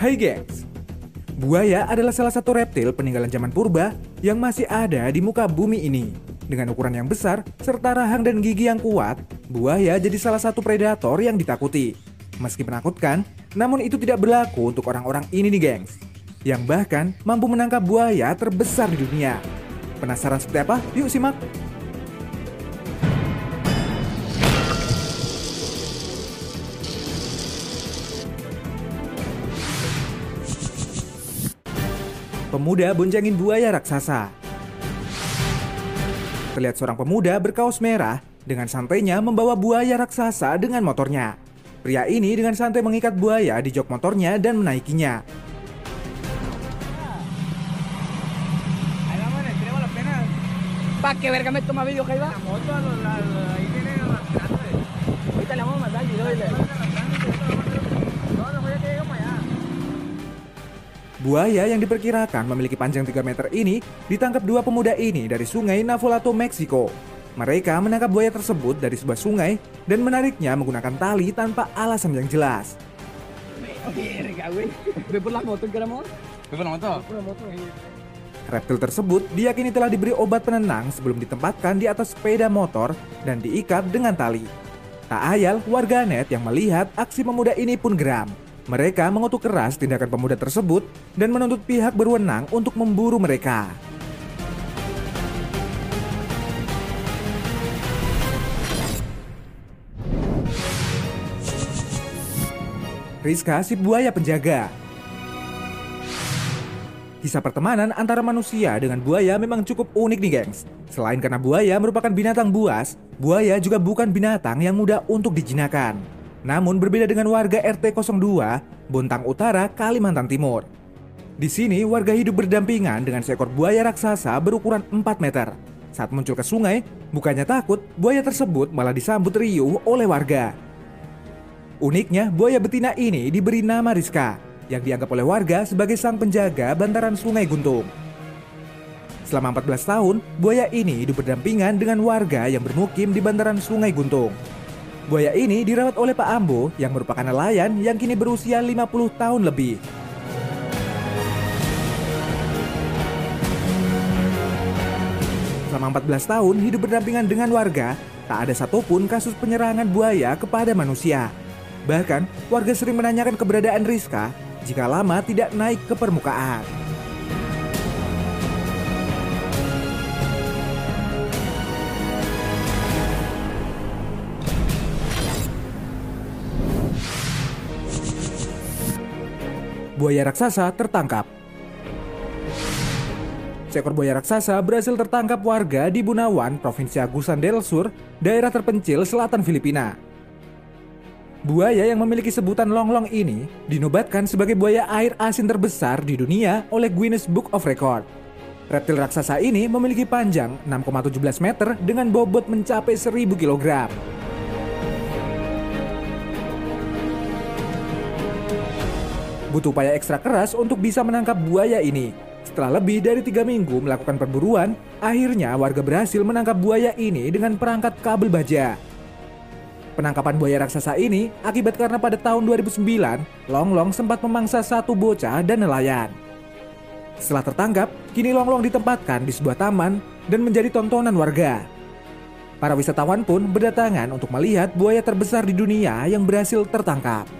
Hai gengs, buaya adalah salah satu reptil peninggalan zaman purba yang masih ada di muka bumi ini. Dengan ukuran yang besar serta rahang dan gigi yang kuat, buaya jadi salah satu predator yang ditakuti. Meski menakutkan, namun itu tidak berlaku untuk orang-orang ini nih gengs. Yang bahkan mampu menangkap buaya terbesar di dunia. Penasaran seperti apa? Yuk simak! Pemuda boncengin buaya raksasa. Terlihat seorang pemuda berkaos merah dengan santainya membawa buaya raksasa dengan motornya. Pria ini dengan santai mengikat buaya di jok motornya dan menaikinya. ¿Para qué verga me toma video, Jaiba? La moto, a los, la, la- Buaya yang diperkirakan memiliki panjang 3 meter ini ditangkap dua pemuda ini dari sungai Navolato, Meksiko. Mereka menangkap buaya tersebut dari sebuah sungai dan menariknya menggunakan tali tanpa alasan yang jelas. Reptil tersebut diyakini telah diberi obat penenang sebelum ditempatkan di atas sepeda motor dan diikat dengan tali. Tak ayal, warganet yang melihat aksi pemuda ini pun geram. Mereka mengutuk keras tindakan pemuda tersebut dan menuntut pihak berwenang untuk memburu mereka. Rizka si buaya penjaga Kisah pertemanan antara manusia dengan buaya memang cukup unik nih gengs. Selain karena buaya merupakan binatang buas, buaya juga bukan binatang yang mudah untuk dijinakan. Namun berbeda dengan warga RT 02, Bontang Utara, Kalimantan Timur. Di sini warga hidup berdampingan dengan seekor buaya raksasa berukuran 4 meter. Saat muncul ke sungai, bukannya takut, buaya tersebut malah disambut riuh oleh warga. Uniknya, buaya betina ini diberi nama Rizka, yang dianggap oleh warga sebagai sang penjaga bantaran sungai Guntung. Selama 14 tahun, buaya ini hidup berdampingan dengan warga yang bermukim di bantaran sungai Guntung. Buaya ini dirawat oleh Pak Ambo yang merupakan nelayan yang kini berusia 50 tahun lebih. Selama 14 tahun hidup berdampingan dengan warga, tak ada satupun kasus penyerangan buaya kepada manusia. Bahkan, warga sering menanyakan keberadaan Rizka jika lama tidak naik ke permukaan. Buaya raksasa tertangkap. Seekor buaya raksasa berhasil tertangkap warga di Bunawan, Provinsi Agusan del Sur, daerah terpencil selatan Filipina. Buaya yang memiliki sebutan longlong ini dinobatkan sebagai buaya air asin terbesar di dunia oleh Guinness Book of Record. Reptil raksasa ini memiliki panjang 6,17 meter dengan bobot mencapai 1000 kg. Butuh upaya ekstra keras untuk bisa menangkap buaya ini. Setelah lebih dari tiga minggu melakukan perburuan, akhirnya warga berhasil menangkap buaya ini dengan perangkat kabel baja. Penangkapan buaya raksasa ini akibat karena pada tahun 2009, Longlong sempat memangsa satu bocah dan nelayan. Setelah tertangkap, kini Longlong ditempatkan di sebuah taman dan menjadi tontonan warga. Para wisatawan pun berdatangan untuk melihat buaya terbesar di dunia yang berhasil tertangkap.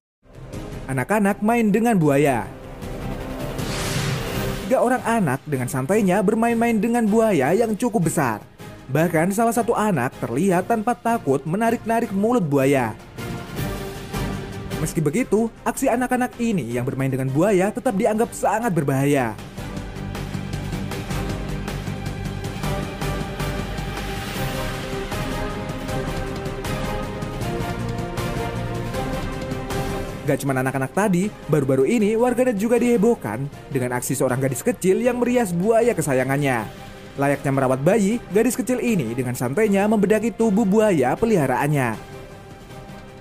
Anak-anak main dengan buaya. Tiga orang anak dengan santainya bermain-main dengan buaya yang cukup besar. Bahkan salah satu anak terlihat tanpa takut menarik-narik mulut buaya. Meski begitu, aksi anak-anak ini yang bermain dengan buaya tetap dianggap sangat berbahaya. Gak cuma anak-anak tadi, baru-baru ini warganet juga dihebohkan dengan aksi seorang gadis kecil yang merias buaya kesayangannya. Layaknya merawat bayi, gadis kecil ini dengan santainya membedaki tubuh buaya peliharaannya.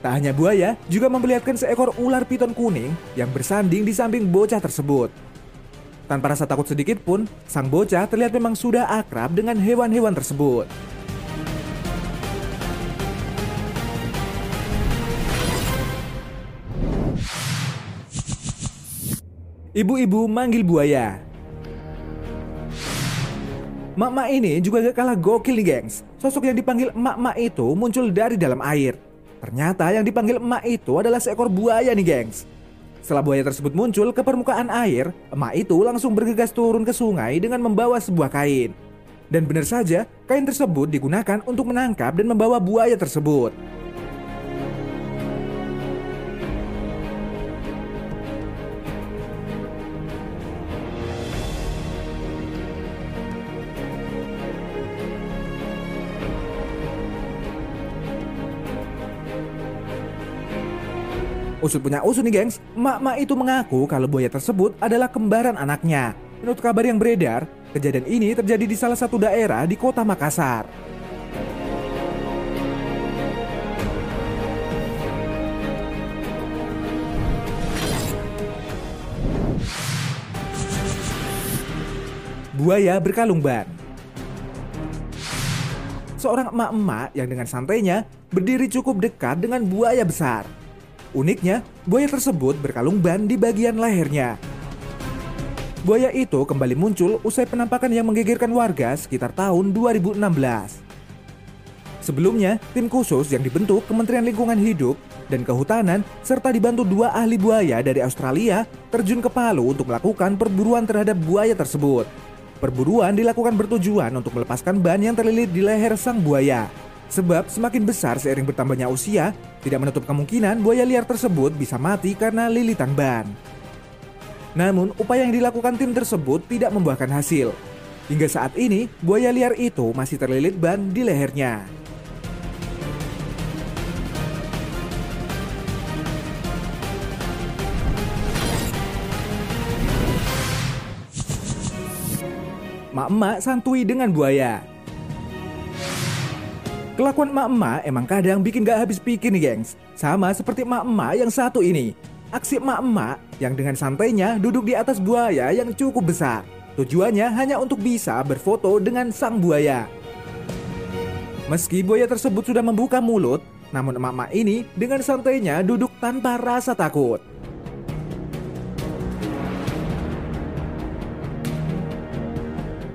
Tak hanya buaya, juga memperlihatkan seekor ular piton kuning yang bersanding di samping bocah tersebut. Tanpa rasa takut sedikit pun, sang bocah terlihat memang sudah akrab dengan hewan-hewan tersebut. Ibu-ibu manggil buaya. Mak-mak ini juga gak kalah gokil nih gengs. Sosok yang dipanggil mak-mak itu muncul dari dalam air. Ternyata yang dipanggil emak itu adalah seekor buaya nih gengs. Setelah buaya tersebut muncul ke permukaan air, emak itu langsung bergegas turun ke sungai dengan membawa sebuah kain. Dan benar saja, kain tersebut digunakan untuk menangkap dan membawa buaya tersebut. Usul punya usul nih gengs, emak-emak itu mengaku kalau buaya tersebut adalah kembaran anaknya. Menurut kabar yang beredar, kejadian ini terjadi di salah satu daerah di kota Makassar. Buaya berkalung ban Seorang emak-emak yang dengan santainya berdiri cukup dekat dengan buaya besar. Uniknya, buaya tersebut berkalung ban di bagian lehernya. Buaya itu kembali muncul usai penampakan yang menggegerkan warga sekitar tahun 2016. Sebelumnya, tim khusus yang dibentuk Kementerian Lingkungan Hidup dan Kehutanan serta dibantu dua ahli buaya dari Australia terjun ke Palu untuk melakukan perburuan terhadap buaya tersebut. Perburuan dilakukan bertujuan untuk melepaskan ban yang terlilit di leher sang buaya. Sebab semakin besar seiring bertambahnya usia, tidak menutup kemungkinan buaya liar tersebut bisa mati karena lilitan ban. Namun, upaya yang dilakukan tim tersebut tidak membuahkan hasil. Hingga saat ini, buaya liar itu masih terlilit ban di lehernya. Mak-mak santui dengan buaya. Kelakuan emak-emak emang kadang bikin gak habis pikir nih gengs. Sama seperti emak-emak yang satu ini. Aksi emak-emak yang dengan santainya duduk di atas buaya yang cukup besar. Tujuannya hanya untuk bisa berfoto dengan sang buaya. Meski buaya tersebut sudah membuka mulut, namun emak-emak ini dengan santainya duduk tanpa rasa takut.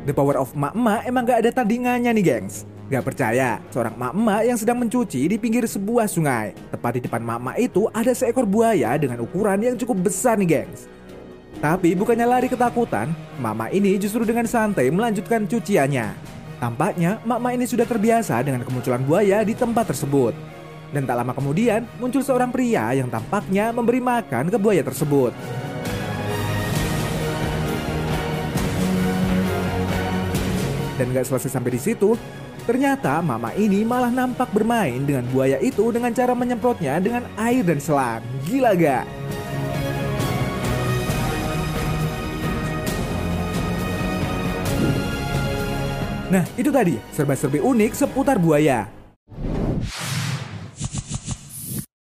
The power of emak-emak emang gak ada tandingannya nih gengs. Gak percaya, seorang emak-emak yang sedang mencuci di pinggir sebuah sungai. Tepat di depan emak-emak itu ada seekor buaya dengan ukuran yang cukup besar nih gengs. Tapi bukannya lari ketakutan, emak-emak ini justru dengan santai melanjutkan cuciannya. Tampaknya emak-emak ini sudah terbiasa dengan kemunculan buaya di tempat tersebut. Dan tak lama kemudian muncul seorang pria yang tampaknya memberi makan ke buaya tersebut. Dan gak selesai sampai di situ, Ternyata mama ini malah nampak bermain dengan buaya itu dengan cara menyemprotnya dengan air dan selang. Gila gak? Nah, itu tadi serba-serbi unik seputar buaya.